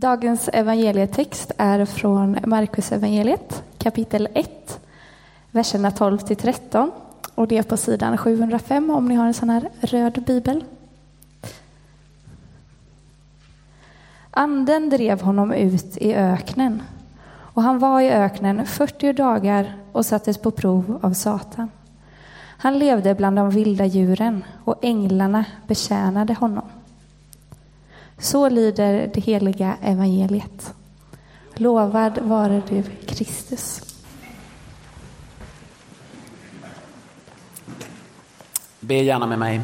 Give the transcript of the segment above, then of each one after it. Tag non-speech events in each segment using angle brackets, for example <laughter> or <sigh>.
Dagens evangelietext är från Markus evangeliet kapitel 1, verserna 12 till 13. Och det är på sidan 705 om ni har en sån här röd bibel. Anden drev honom ut i öknen och han var i öknen 40 dagar och sattes på prov av Satan. Han levde bland de vilda djuren och änglarna betjänade honom. Så lyder det heliga evangeliet. Lovad vare du, Kristus. Be gärna med mig.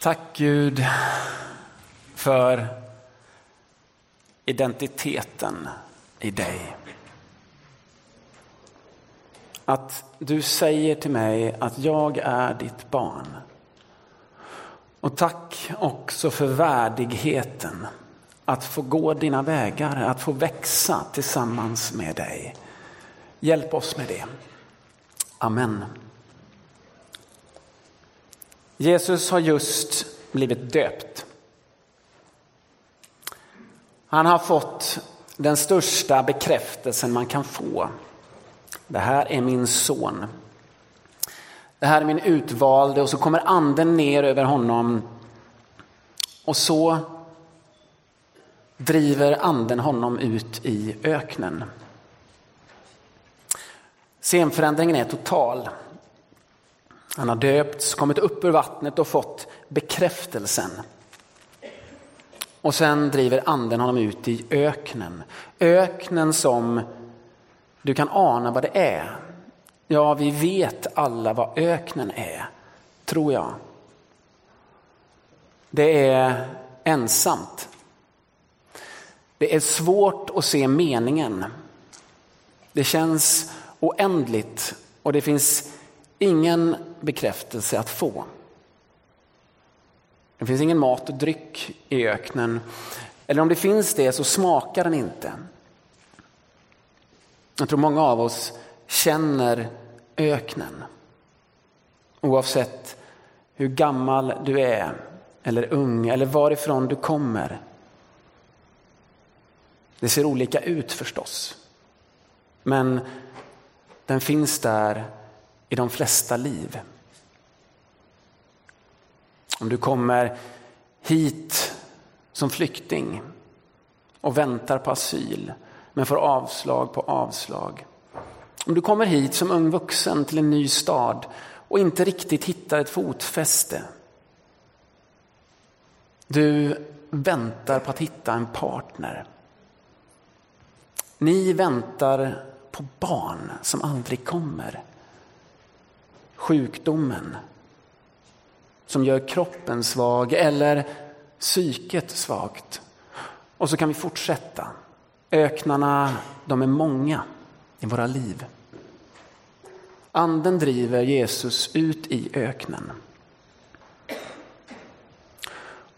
Tack Gud för identiteten i dig. Att du säger till mig att jag är ditt barn. Och tack också för värdigheten att få gå dina vägar, att få växa tillsammans med dig. Hjälp oss med det. Amen. Jesus har just blivit döpt. Han har fått den största bekräftelsen man kan få. Det här är min son. Det här är min utvalde och så kommer anden ner över honom. Och så driver anden honom ut i öknen. Scenförändringen är total. Han har döpts, kommit upp ur vattnet och fått bekräftelsen. Och sen driver anden honom ut i öknen. Öknen som du kan ana vad det är. Ja, vi vet alla vad öknen är, tror jag. Det är ensamt. Det är svårt att se meningen. Det känns oändligt och det finns ingen bekräftelse att få. Det finns ingen mat och dryck i öknen. Eller om det finns det så smakar den inte. Jag tror många av oss känner öknen. Oavsett hur gammal du är eller ung eller varifrån du kommer. Det ser olika ut förstås. Men den finns där i de flesta liv. Om du kommer hit som flykting och väntar på asyl men får avslag på avslag. Om du kommer hit som ung vuxen till en ny stad och inte riktigt hittar ett fotfäste. Du väntar på att hitta en partner. Ni väntar på barn som aldrig kommer. Sjukdomen som gör kroppen svag eller psyket svagt. Och så kan vi fortsätta. Öknarna, de är många i våra liv. Anden driver Jesus ut i öknen.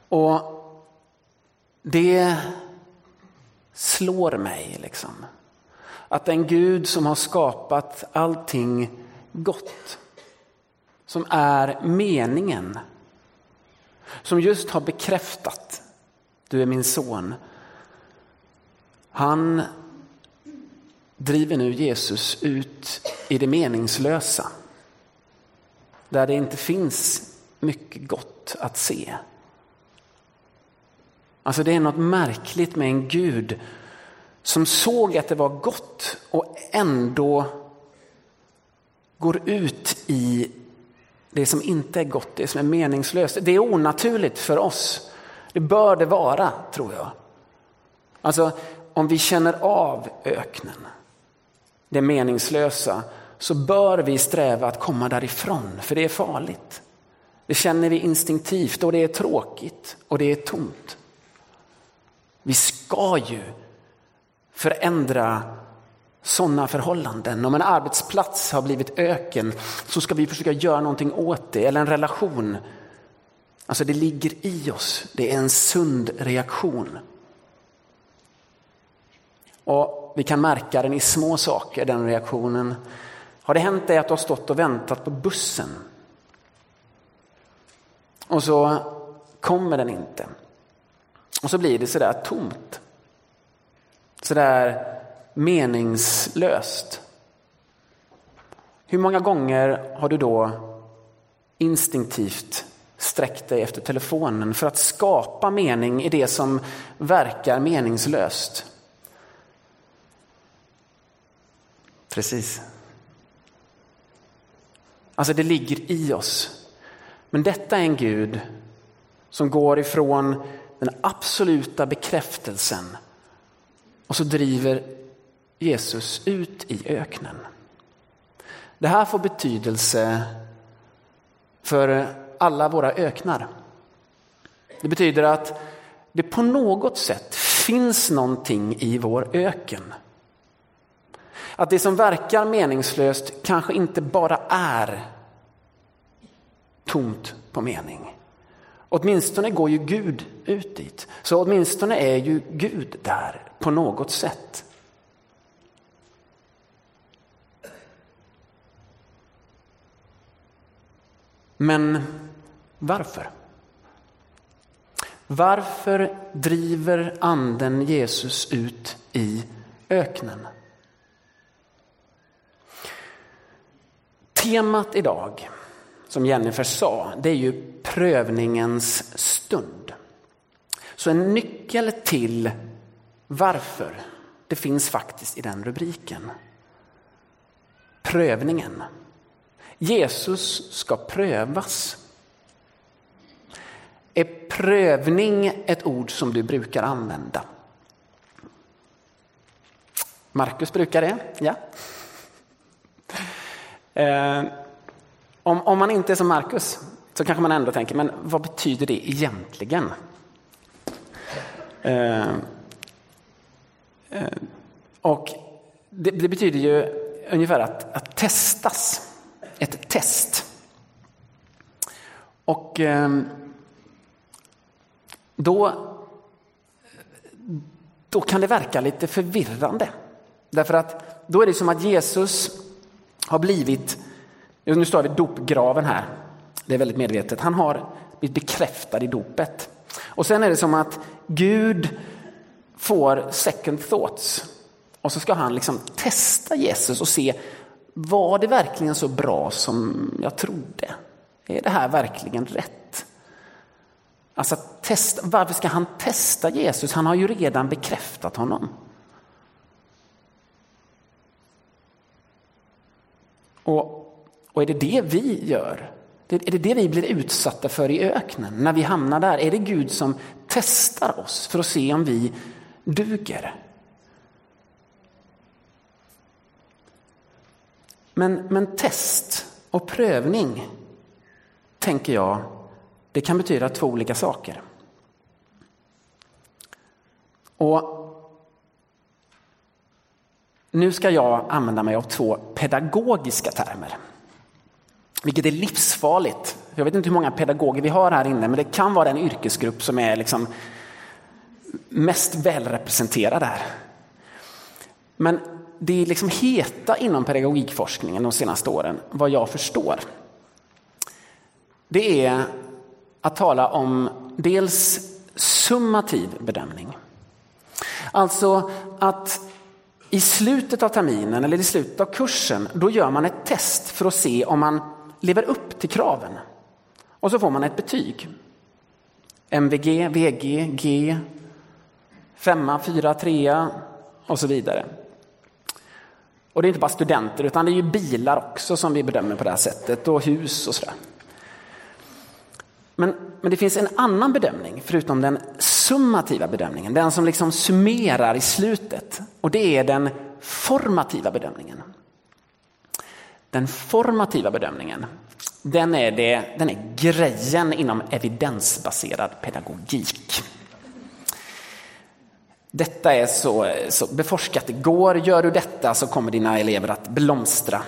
Och det slår mig liksom. Att en Gud som har skapat allting gott, som är meningen, som just har bekräftat, du är min son. Han driver nu Jesus ut i det meningslösa. Där det inte finns mycket gott att se. Alltså det är något märkligt med en Gud som såg att det var gott och ändå går ut i det som inte är gott, det som är meningslöst. Det är onaturligt för oss. Det bör det vara, tror jag. Alltså, om vi känner av öknen, det meningslösa, så bör vi sträva att komma därifrån, för det är farligt. Det känner vi instinktivt och det är tråkigt och det är tomt. Vi ska ju förändra sådana förhållanden. Om en arbetsplats har blivit öken så ska vi försöka göra någonting åt det, eller en relation. Alltså det ligger i oss, det är en sund reaktion. Och vi kan märka den i små saker, den reaktionen. Har det hänt dig att du har stått och väntat på bussen? Och så kommer den inte. Och så blir det sådär tomt. Sådär meningslöst. Hur många gånger har du då instinktivt sträckt dig efter telefonen för att skapa mening i det som verkar meningslöst? Precis. Alltså det ligger i oss. Men detta är en Gud som går ifrån den absoluta bekräftelsen och så driver Jesus ut i öknen. Det här får betydelse för alla våra öknar. Det betyder att det på något sätt finns någonting i vår öken. Att det som verkar meningslöst kanske inte bara är tomt på mening. Åtminstone går ju Gud ut dit. Så åtminstone är ju Gud där på något sätt. Men varför? Varför driver anden Jesus ut i öknen? Temat idag, som Jennifer sa, det är ju prövningens stund. Så en nyckel till varför, det finns faktiskt i den rubriken. Prövningen. Jesus ska prövas. Är prövning ett ord som du brukar använda? Markus brukar det, ja. Eh, om, om man inte är som Markus så kanske man ändå tänker, men vad betyder det egentligen? Eh, eh, och det, det, betyder ju ungefär att, att testas ett test. Och ehm, då, då kan det verka lite förvirrande. Därför att då är det som att Jesus har blivit, nu står vi vid dopgraven här, det är väldigt medvetet, han har blivit bekräftad i dopet. Och sen är det som att Gud får second thoughts och så ska han liksom testa Jesus och se var det verkligen så bra som jag trodde? Är det här verkligen rätt? Alltså test, varför ska han testa Jesus? Han har ju redan bekräftat honom. Och, och är det det vi gör? Är det det vi blir utsatta för i öknen när vi hamnar där? Är det Gud som testar oss för att se om vi duger? Men, men test och prövning, tänker jag, det kan betyda två olika saker. Och nu ska jag använda mig av två pedagogiska termer. Vilket är livsfarligt. Jag vet inte hur många pedagoger vi har här inne, men det kan vara den yrkesgrupp som är liksom mest välrepresenterad här. Men det är liksom heta inom pedagogikforskningen de senaste åren, vad jag förstår, det är att tala om dels summativ bedömning. Alltså att i slutet av terminen eller i slutet av kursen, då gör man ett test för att se om man lever upp till kraven. Och så får man ett betyg. MVG, VG, G, femma, fyra, trea och så vidare. Och det är inte bara studenter utan det är ju bilar också som vi bedömer på det här sättet och hus och sådär. Men, men det finns en annan bedömning förutom den summativa bedömningen, den som liksom summerar i slutet och det är den formativa bedömningen. Den formativa bedömningen, den är, det, den är grejen inom evidensbaserad pedagogik. Detta är så, så beforskat det går. Gör du detta så kommer dina elever att blomstra.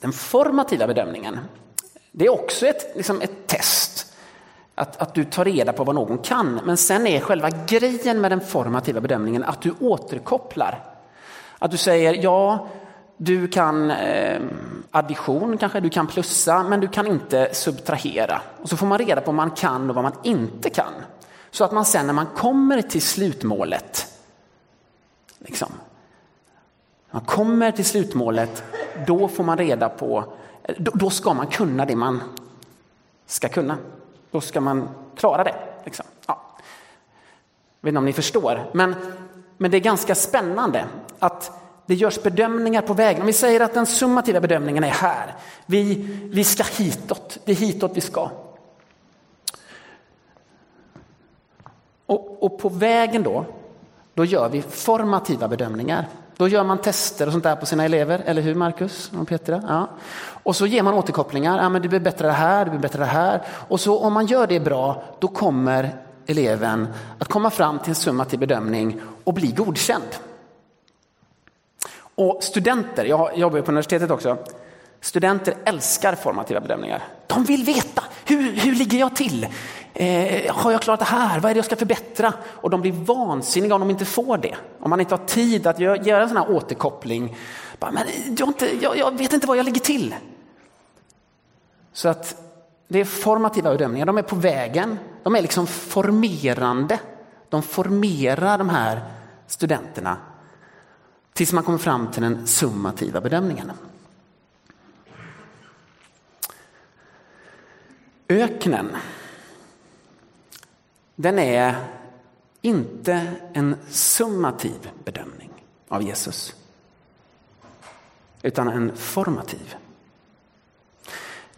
Den formativa bedömningen, det är också ett, liksom ett test. Att, att du tar reda på vad någon kan. Men sen är själva grejen med den formativa bedömningen att du återkopplar. Att du säger ja, du kan eh, addition kanske, du kan plussa, men du kan inte subtrahera. Och så får man reda på vad man kan och vad man inte kan. Så att man sen när man kommer till slutmålet, liksom, man kommer till slutmålet, då får man reda på, då, då ska man kunna det man ska kunna. Då ska man klara det. Liksom. Ja. Jag vet inte om ni förstår, men, men det är ganska spännande att det görs bedömningar på vägen. Om vi säger att den summativa bedömningen är här. Vi, vi ska hitåt, det är hitåt vi ska. Och, och på vägen då, då gör vi formativa bedömningar. Då gör man tester och sånt där på sina elever, eller hur Marcus och Petra? Ja. Och så ger man återkopplingar, ja, men det blir bättre det här, det blir bättre det här. Och så om man gör det bra, då kommer eleven att komma fram till en summativ bedömning och bli godkänd. Och studenter, jag jobbar ju på universitetet också, studenter älskar formativa bedömningar. De vill veta, hur, hur ligger jag till? Eh, har jag klarat det här? Vad är det jag ska förbättra? Och de blir vansinniga om de inte får det. Om man inte har tid att göra en sån här återkoppling. Bara, men jag, inte, jag, jag vet inte var jag ligger till. Så att det är formativa bedömningar, de är på vägen. De är liksom formerande. De formerar de här studenterna tills man kommer fram till den summativa bedömningen. Öknen, den är inte en summativ bedömning av Jesus, utan en formativ.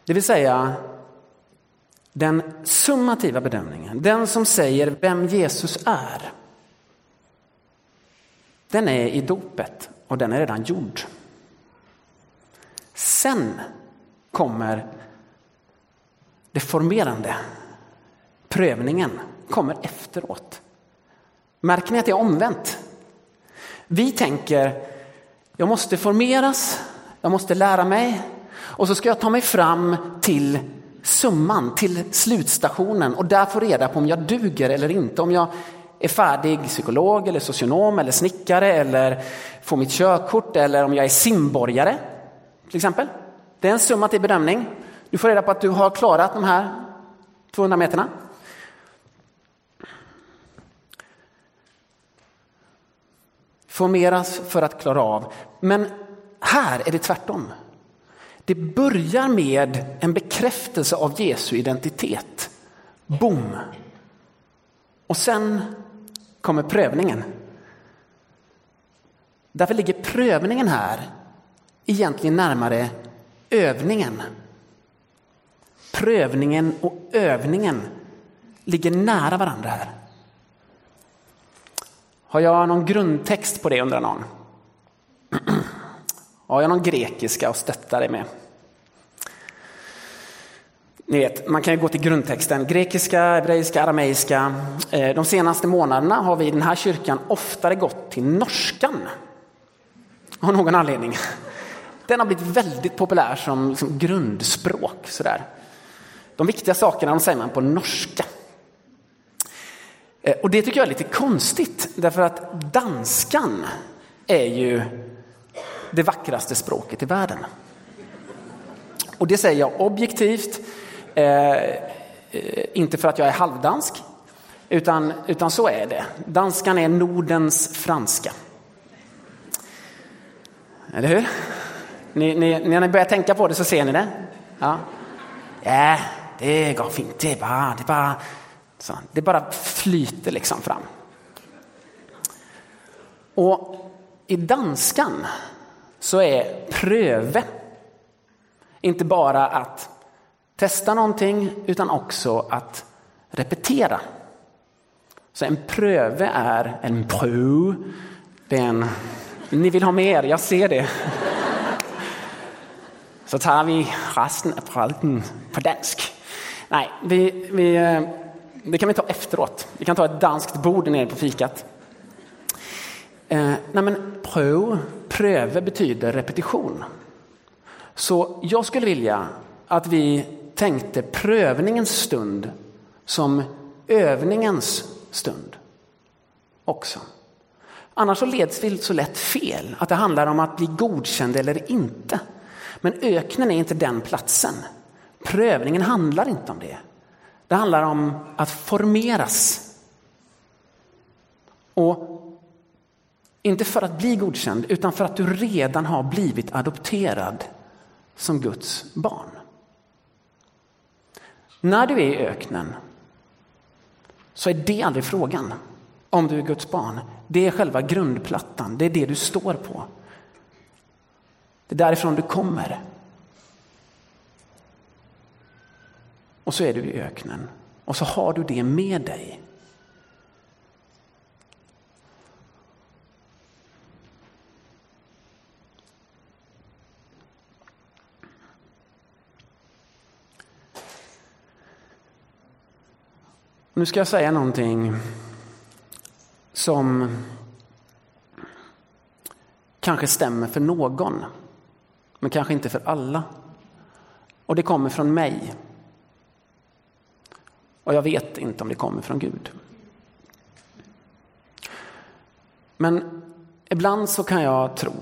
Det vill säga den summativa bedömningen, den som säger vem Jesus är. Den är i dopet och den är redan gjord. Sen kommer det formerande, prövningen, kommer efteråt. Märker ni att det är omvänt? Vi tänker, jag måste formeras, jag måste lära mig och så ska jag ta mig fram till summan, till slutstationen och där få reda på om jag duger eller inte. Om jag är färdig psykolog eller socionom eller snickare eller får mitt körkort eller om jag är simborgare till exempel. Det är en summa till bedömning. Du får reda på att du har klarat de här 200 meterna. Formeras för att klara av. Men här är det tvärtom. Det börjar med en bekräftelse av Jesu identitet. Boom! Och sen kommer prövningen. Därför ligger prövningen här egentligen närmare övningen. Prövningen och övningen ligger nära varandra här. Har jag någon grundtext på det undrar någon? <clears throat> Har jag någon grekiska att stötta dig med? Ni vet, man kan ju gå till grundtexten. Grekiska, hebreiska, arameiska. Eh, de senaste månaderna har vi i den här kyrkan oftare gått till norskan. Av någon anledning. Den har blivit väldigt populär som, som grundspråk. Sådär. De viktiga sakerna de säger man på norska. Eh, och det tycker jag är lite konstigt därför att danskan är ju det vackraste språket i världen. Och det säger jag objektivt Eh, eh inte för att jag är halvdansk, utan, utan så är det. Danskan är Nordens franska. Eller hur? Ni, ni, när ni börjar tänka på det så ser ni det. Ja, ja det går fint. Det bara, det bara, så, det bara flyter liksom fram. Och i danskan så är pröve inte bara att testa någonting utan också att repetera. Så en pröve är en prov. Det är en, ni vill ha mer, jag ser det. Så tar vi resten av prövningen på dansk. Nej, vi, vi, eh, det kan vi ta efteråt. Vi kan ta ett danskt bord nere på fikat. Eh, nej men prov, pröve betyder repetition. Så jag skulle vilja att vi tänkte prövningens stund som övningens stund också. Annars så leds vi så lätt fel, att det handlar om att bli godkänd eller inte. Men öknen är inte den platsen. Prövningen handlar inte om det. Det handlar om att formeras Och inte för att bli godkänd, utan för att du redan har blivit adopterad som Guds barn. När du är i öknen så är det aldrig frågan om du är Guds barn. Det är själva grundplattan, det är det du står på. Det är därifrån du kommer. Och så är du i öknen och så har du det med dig. Nu ska jag säga någonting som kanske stämmer för någon, men kanske inte för alla. Och det kommer från mig. Och jag vet inte om det kommer från Gud. Men ibland så kan jag tro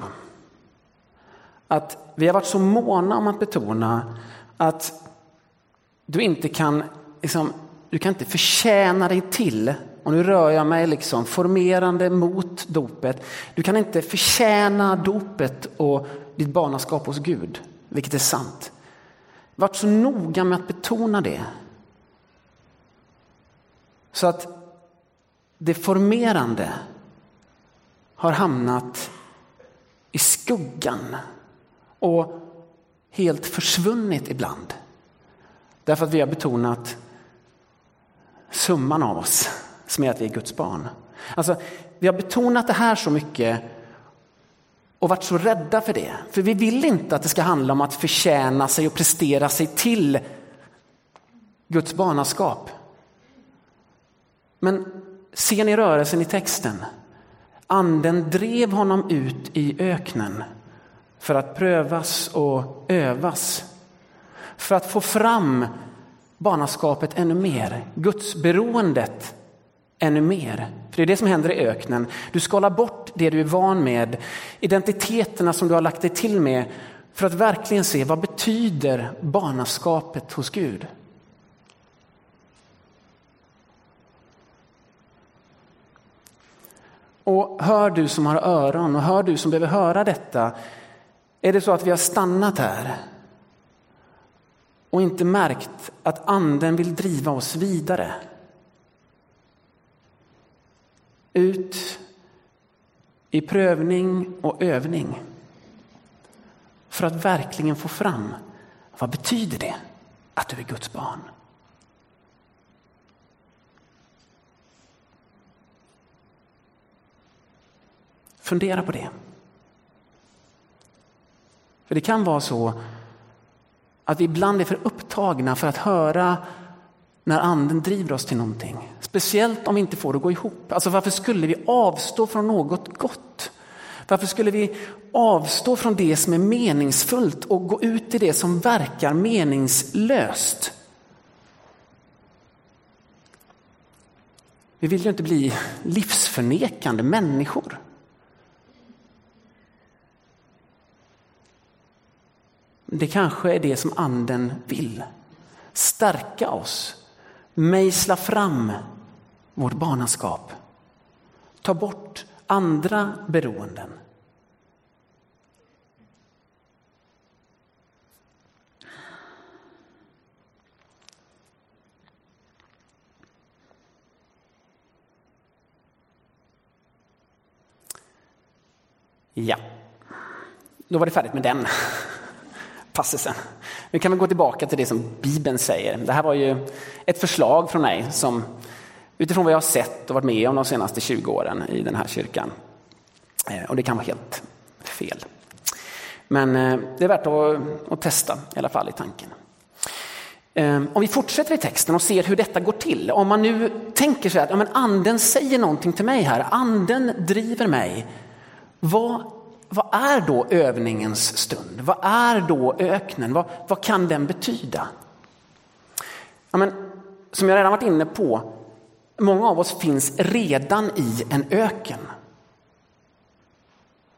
att vi har varit så måna om att betona att du inte kan liksom du kan inte förtjäna dig till, och nu rör jag mig liksom formerande mot dopet. Du kan inte förtjäna dopet och ditt barnaskap hos Gud, vilket är sant. Vart så noga med att betona det. Så att det formerande har hamnat i skuggan och helt försvunnit ibland. Därför att vi har betonat summan av oss som är att vi är Guds barn. Alltså, vi har betonat det här så mycket och varit så rädda för det. För vi vill inte att det ska handla om att förtjäna sig och prestera sig till Guds barnaskap. Men ser ni rörelsen i texten? Anden drev honom ut i öknen för att prövas och övas. För att få fram barnaskapet ännu mer, gudsberoendet ännu mer. För det är det som händer i öknen. Du skalar bort det du är van med, identiteterna som du har lagt dig till med för att verkligen se vad betyder barnaskapet hos Gud. Och hör du som har öron och hör du som behöver höra detta. Är det så att vi har stannat här och inte märkt att anden vill driva oss vidare. Ut i prövning och övning. För att verkligen få fram vad betyder det att du är Guds barn? Fundera på det. För det kan vara så att vi ibland är för upptagna för att höra när anden driver oss till någonting. Speciellt om vi inte får det att gå ihop. Alltså varför skulle vi avstå från något gott? Varför skulle vi avstå från det som är meningsfullt och gå ut i det som verkar meningslöst? Vi vill ju inte bli livsförnekande människor. Det kanske är det som anden vill. Stärka oss, mejsla fram vårt barnaskap. Ta bort andra beroenden. Ja, då var det färdigt med den passusen. Nu kan vi gå tillbaka till det som Bibeln säger. Det här var ju ett förslag från mig som utifrån vad jag har sett och varit med om de senaste 20 åren i den här kyrkan. Eh, och det kan vara helt fel. Men eh, det är värt att, att testa i alla fall i tanken. Eh, om vi fortsätter i texten och ser hur detta går till. Om man nu tänker sig att ja, men anden säger någonting till mig här, anden driver mig. Vad vad är då övningens stund? Vad är då öknen? Vad, vad kan den betyda? Ja, men, som jag redan varit inne på, många av oss finns redan i en öken.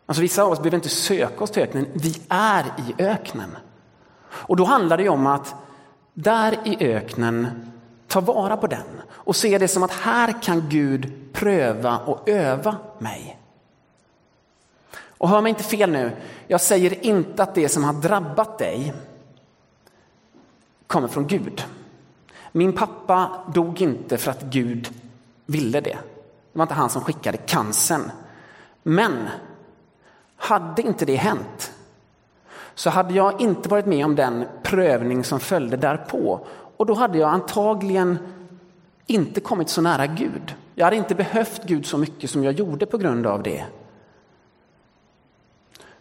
Alltså vissa av oss behöver inte söka oss till öknen, vi är i öknen. Och då handlar det om att där i öknen ta vara på den och se det som att här kan Gud pröva och öva mig. Och hör mig inte fel nu, jag säger inte att det som har drabbat dig kommer från Gud. Min pappa dog inte för att Gud ville det. Det var inte han som skickade cancern. Men hade inte det hänt så hade jag inte varit med om den prövning som följde därpå. Och då hade jag antagligen inte kommit så nära Gud. Jag hade inte behövt Gud så mycket som jag gjorde på grund av det.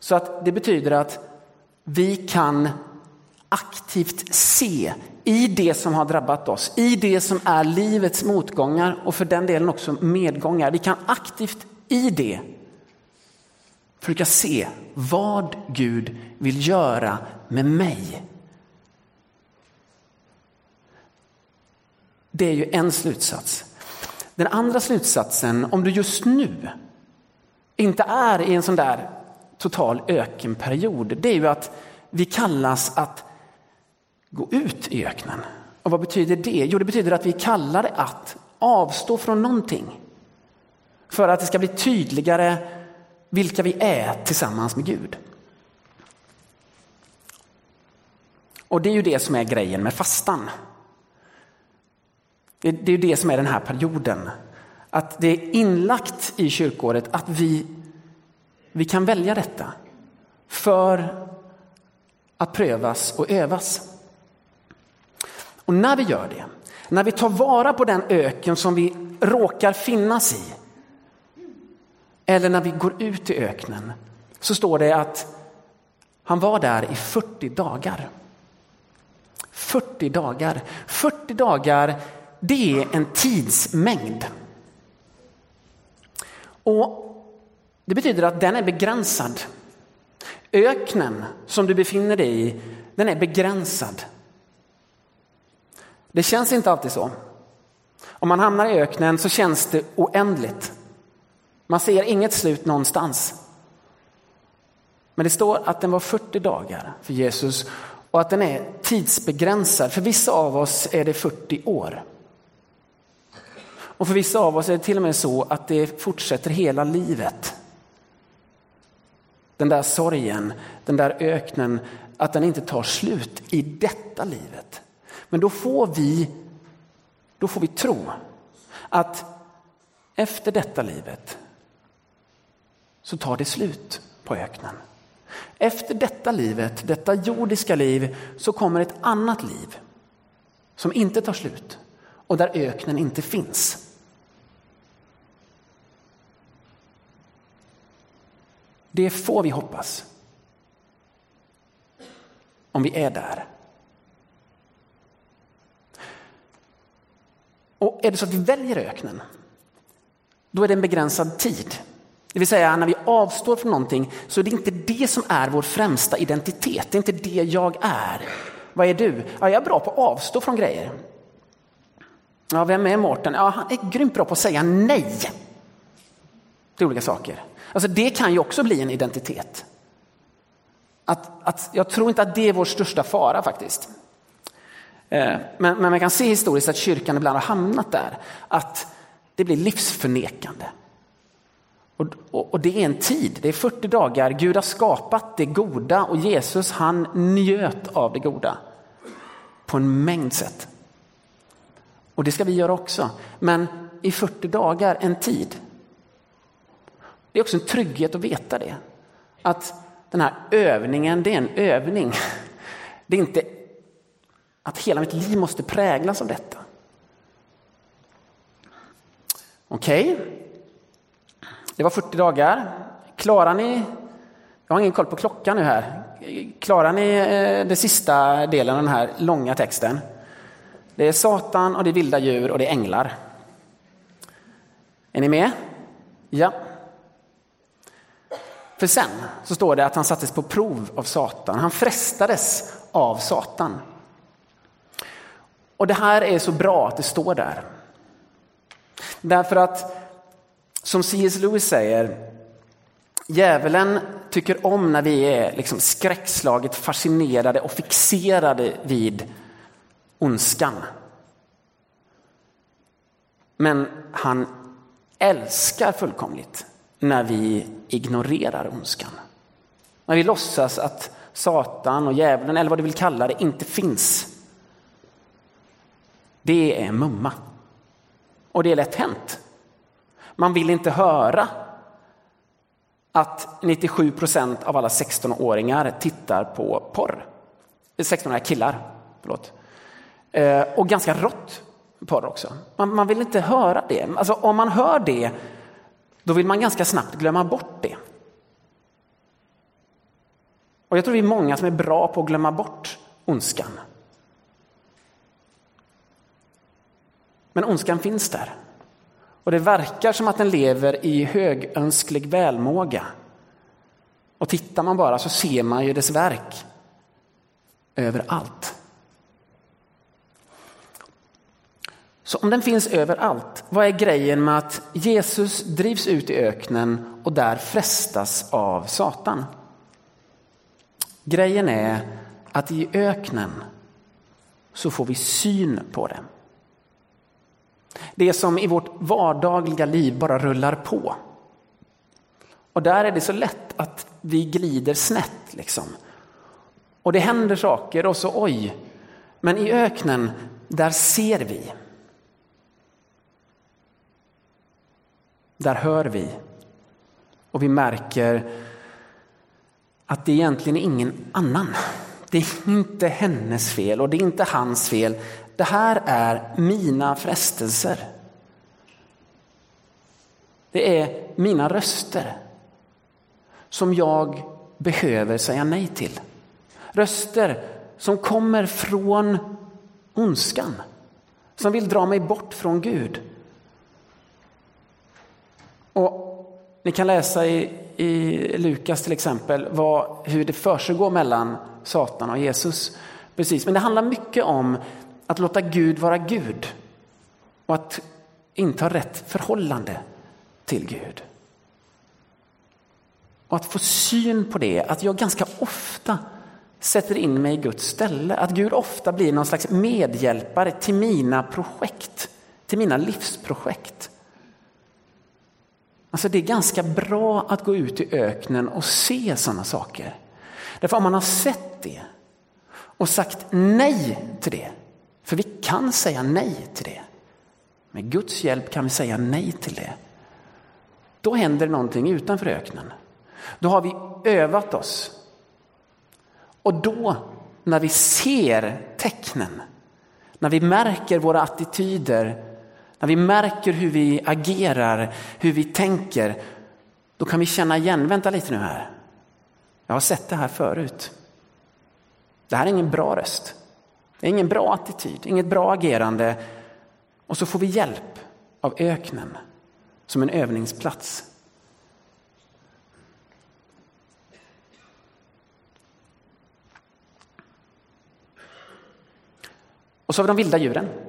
Så att det betyder att vi kan aktivt se i det som har drabbat oss, i det som är livets motgångar och för den delen också medgångar. Vi kan aktivt i det försöka se vad Gud vill göra med mig. Det är ju en slutsats. Den andra slutsatsen, om du just nu inte är i en sån där total ökenperiod, det är ju att vi kallas att gå ut i öknen. Och vad betyder det? Jo, det betyder att vi kallar det att avstå från någonting. För att det ska bli tydligare vilka vi är tillsammans med Gud. Och det är ju det som är grejen med fastan. Det är ju det som är den här perioden. Att det är inlagt i kyrkåret att vi, vi kan välja detta för att prövas och övas. Och när vi gör det, när vi tar vara på den öken som vi råkar finnas i, eller när vi går ut i öknen, så står det att han var där i 40 dagar. 40 dagar. 40 dagar, det är en tidsmängd. Och det betyder att den är begränsad. Öknen som du befinner dig i, den är begränsad. Det känns inte alltid så. Om man hamnar i öknen så känns det oändligt. Man ser inget slut någonstans. Men det står att den var 40 dagar för Jesus och att den är tidsbegränsad. För vissa av oss är det 40 år. Och för vissa av oss är det till och med så att det fortsätter hela livet. Den där sorgen, den där öknen, att den inte tar slut i detta livet. Men då får vi, då får vi tro att efter detta livet så tar det slut på öknen. Efter detta livet, detta jordiska liv, så kommer ett annat liv som inte tar slut och där öknen inte finns. Det får vi hoppas. Om vi är där. Och är det så att vi väljer öknen, då är det en begränsad tid. Det vill säga när vi avstår från någonting så är det inte det som är vår främsta identitet. Det är inte det jag är. Vad är du? Ja, jag är bra på att avstå från grejer. Ja, vem är Mårten? Ja, han är grymt bra på att säga nej till olika saker. Alltså det kan ju också bli en identitet. Att, att, jag tror inte att det är vår största fara faktiskt. Eh, men, men man kan se historiskt att kyrkan ibland har hamnat där. Att det blir livsförnekande. Och, och, och, det är en tid, det är 40 dagar. Gud har skapat det goda och Jesus han njöt av det goda. På en mängd sätt. Och det ska vi göra också. Men i 40 dagar, en tid. Det är också en trygghet att veta det. Att den här övningen, det är en övning. Det är inte att hela mitt liv måste präglas av detta. Okej, okay. det var 40 dagar. Klarar ni, jag har ingen koll på klockan nu här, klarar ni eh, den sista delen av den här långa texten? Det är Satan och det är vilda djur och det är änglar. Är ni med? Ja. För sen så står det att han sattes på prov av Satan. Han frestades av Satan. Och det här är så bra att det står där. Därför att, som C.S. Lewis säger, djävulen tycker om när vi är liksom skräckslaget fascinerade och fixerade vid ondskan. Men han älskar fullkomligt när vi ignorerar ondskan. När vi låtsas att Satan och djävulen, eller vad du vill kalla det, inte finns. Det är mumma. Och det är lätt hänt. Man vill inte höra att 97 procent av alla 16-åringar tittar på porr. Eh, 16-åriga killar, förlåt. Eh, och ganska rått porr också. Man, man vill inte höra det. Alltså, om man hör det, då vill man ganska snabbt glömma bort det. Och jag tror vi är många som är bra på att glömma bort ondskan. Men ondskan finns där. Och det verkar som att den lever i högönsklig välmåga. Och tittar man bara så ser man ju dess verk överallt. Så om den finns överallt, vad är grejen med att Jesus drivs ut i öknen och där frestas av Satan? Grejen är att i öknen så får vi syn på det. Det som i vårt vardagliga liv bara rullar på. Och där är det så lätt att vi glider snett. Liksom. Och det händer saker och så oj. Men i öknen, där ser vi. Där hör vi. Och vi märker att det egentligen är ingen annan. Det är inte hennes fel och det är inte hans fel. Det här är mina frestelser. Det är mina röster som jag behöver säga nej till. Röster som kommer från ondskan, som vill dra mig bort från Gud. Och Ni kan läsa i, i Lukas till exempel vad, hur det försiggår mellan Satan och Jesus. Precis, men det handlar mycket om att låta Gud vara Gud och att inte ha rätt förhållande till Gud. Och att få syn på det, att jag ganska ofta sätter in mig i Guds ställe. Att Gud ofta blir någon slags medhjälpare till mina projekt, till mina livsprojekt. Alltså det är ganska bra att gå ut i öknen och se sådana saker. Därför om man har sett det och sagt nej till det, för vi kan säga nej till det. Med Guds hjälp kan vi säga nej till det. Då händer någonting utanför öknen. Då har vi övat oss. Och då, när vi ser tecknen, när vi märker våra attityder, när vi märker hur vi agerar, hur vi tänker, då kan vi känna igen, vänta lite nu här. Jag har sett det här förut. Det här är ingen bra röst. Det är ingen bra attityd, inget bra agerande. Och så får vi hjälp av öknen som en övningsplats. Och så har vi de vilda djuren.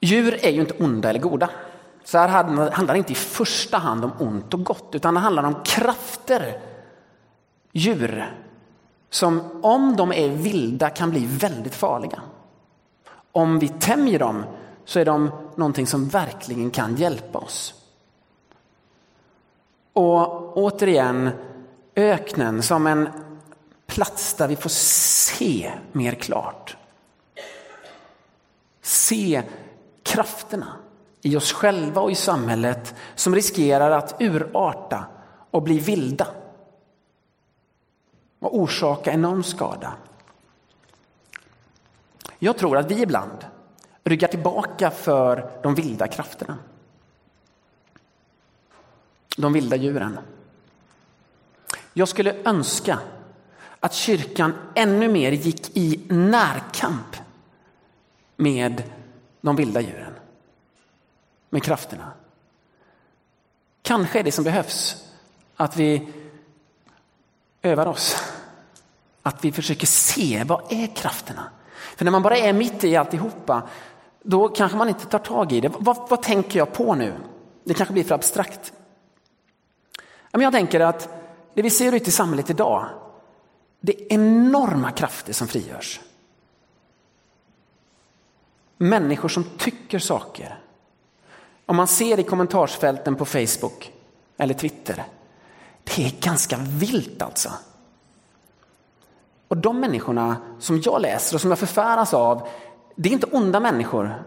Djur är ju inte onda eller goda. Så här handlar det inte i första hand om ont och gott, utan det handlar om krafter. Djur som om de är vilda kan bli väldigt farliga. Om vi tämjer dem så är de någonting som verkligen kan hjälpa oss. Och återigen, öknen som en plats där vi får se mer klart. Se krafterna i oss själva och i samhället som riskerar att urarta och bli vilda och orsaka enorm skada. Jag tror att vi ibland ryggar tillbaka för de vilda krafterna. De vilda djuren. Jag skulle önska att kyrkan ännu mer gick i närkamp med de vilda djuren. Med krafterna. Kanske är det som behövs att vi övar oss. Att vi försöker se vad är krafterna? För när man bara är mitt i alltihopa, då kanske man inte tar tag i det. Vad, vad tänker jag på nu? Det kanske blir för abstrakt. Jag tänker att det vi ser ute i samhället idag, det är enorma krafter som frigörs. Människor som tycker saker. om man ser i kommentarsfälten på Facebook eller Twitter, det är ganska vilt alltså. Och de människorna som jag läser och som jag förfäras av, det är inte onda människor,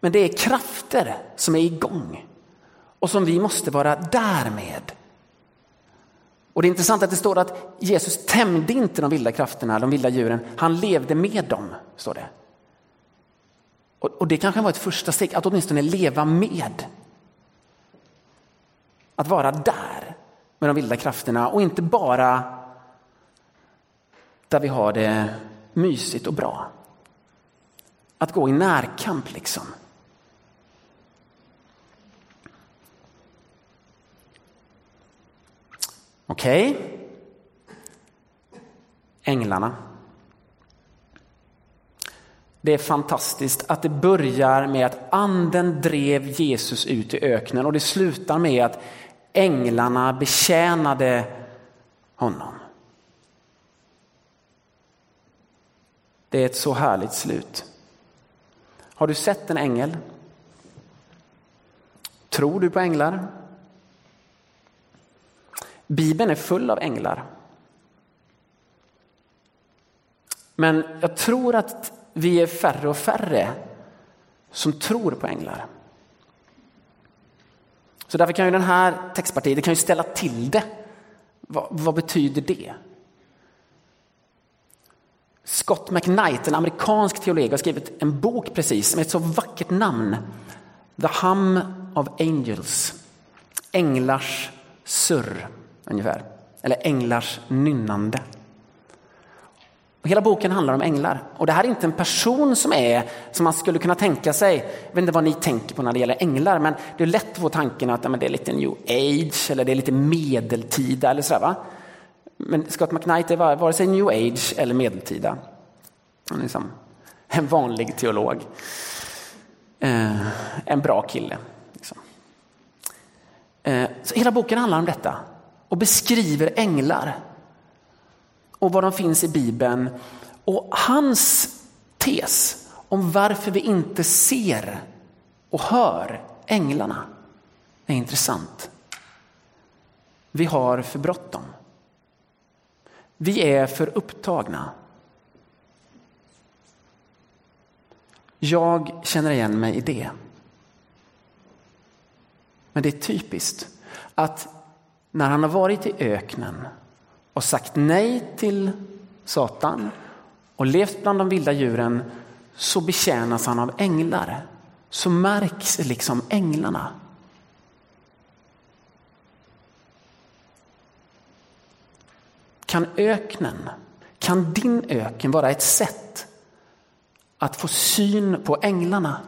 men det är krafter som är igång och som vi måste vara där med. Och det är intressant att det står att Jesus tämjde inte de vilda krafterna, de vilda djuren, han levde med dem, står det. Och, det kanske var ett första steg, att åtminstone leva med. Att vara där med de vilda krafterna och inte bara där vi har det mysigt och bra. Att gå i närkamp liksom. Okej. Okay. Änglarna. Det är fantastiskt att det börjar med att anden drev Jesus ut i öknen och det slutar med att änglarna betjänade honom. Det är ett så härligt slut. Har du sett en ängel? Tror du på änglar? Bibeln är full av änglar. Men jag tror att vi är färre och färre som tror på änglar. Så därför kan ju den här textpartiet det kan ju ställa till det. Vad, vad betyder det? Scott McKnight, en amerikansk teolog, har skrivit en bok precis med ett så vackert namn. The Hum of Angels. Änglars surr, ungefär. Eller änglars nynnande. Och hela boken handlar om änglar. Och det här är inte en person som är som man skulle kunna tänka sig. Jag vet inte vad ni tänker på när det gäller änglar, men det är lätt att få tanken att ja, det är lite new age eller det är lite medeltida eller sådär. Va? Men Scott McKnight är vare sig new age eller medeltida. Han är liksom en vanlig teolog. Eh, en bra kille. Liksom. Eh, så hela boken handlar om detta och beskriver änglar och var de finns i Bibeln. Och hans tes om varför vi inte ser och hör änglarna är intressant. Vi har för bråttom. Vi är för upptagna. Jag känner igen mig i det. Men det är typiskt att när han har varit i öknen och sagt nej till Satan och levt bland de vilda djuren så betjänas han av änglar. Så märks liksom änglarna. Kan öknen, kan din öken vara ett sätt att få syn på änglarna?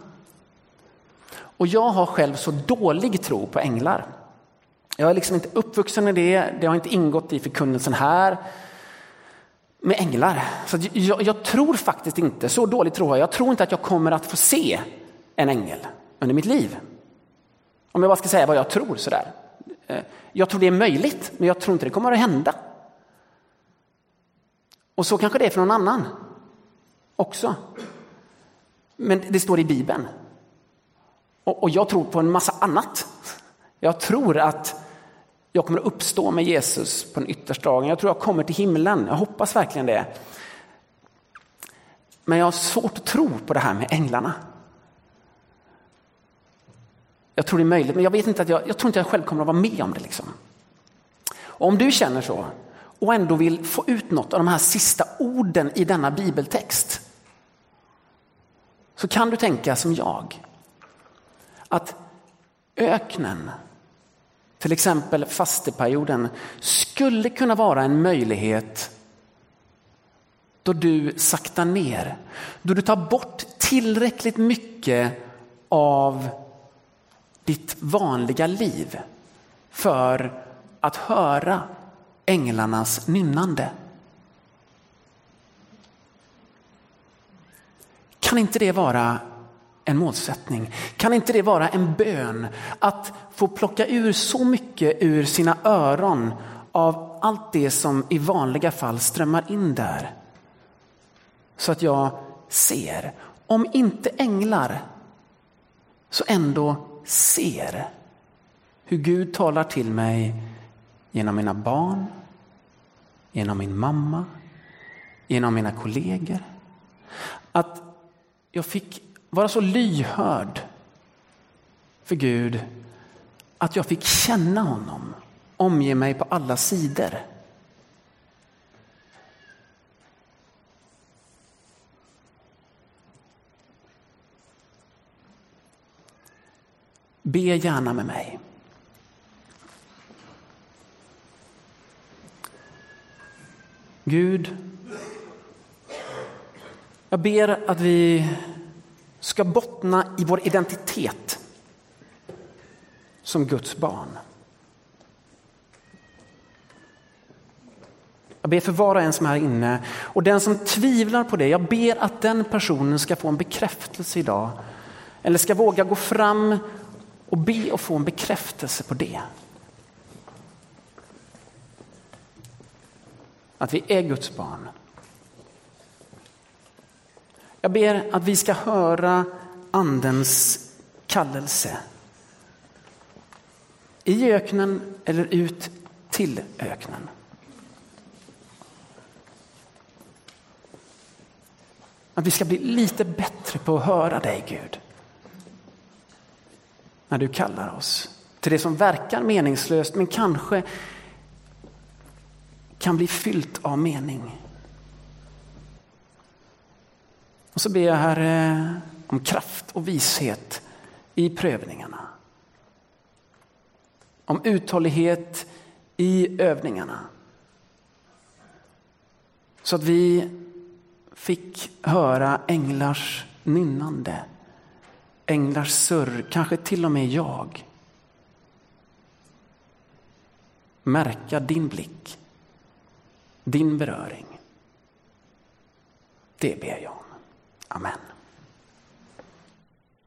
Och jag har själv så dålig tro på änglar. Jag är liksom inte uppvuxen med det, det har inte ingått i förkunnelsen här. Med änglar. Så jag, jag, tror faktiskt inte, så dåligt tror jag, jag tror inte att jag kommer att få se en ängel under mitt liv. Om jag bara ska säga vad jag tror sådär. Eh, jag tror det är möjligt, men jag tror inte det kommer att hända. Och så kanske det är för någon annan också. Men det står i Bibeln. Och, och jag tror på en massa annat. Jag tror att jag kommer att uppstå med Jesus på den yttersta dagen. Jag tror jag kommer till himlen. Jag hoppas verkligen det. Men jag har svårt att tro på det här med änglarna. Jag tror det är möjligt, men jag, vet inte att jag, jag tror inte jag själv kommer att vara med om det. Liksom. Och om du känner så och ändå vill få ut något av de här sista orden i denna bibeltext så kan du tänka som jag. Att öknen till exempel fasteperioden, skulle kunna vara en möjlighet då du saktar ner, då du tar bort tillräckligt mycket av ditt vanliga liv för att höra änglarnas nynnande. Kan inte det vara en målsättning? Kan inte det vara en bön? Att få plocka ur så mycket ur sina öron av allt det som i vanliga fall strömmar in där. Så att jag ser, om inte änglar, så ändå ser hur Gud talar till mig genom mina barn, genom min mamma, genom mina kollegor. Att jag fick vara så lyhörd för Gud att jag fick känna honom, omge mig på alla sidor. Be gärna med mig. Gud, jag ber att vi ska bottna i vår identitet som Guds barn. Jag ber för var och en som är här inne och den som tvivlar på det, jag ber att den personen ska få en bekräftelse idag. Eller ska våga gå fram och be och få en bekräftelse på det. Att vi är Guds barn. Jag ber att vi ska höra andens kallelse. I öknen eller ut till öknen. Att vi ska bli lite bättre på att höra dig Gud. När du kallar oss till det som verkar meningslöst men kanske kan bli fyllt av mening. Och så ber jag Herre om kraft och vishet i prövningarna. Om uthållighet i övningarna. Så att vi fick höra änglars nynnande, änglars surr, kanske till och med jag. Märka din blick, din beröring. Det ber jag. Amen.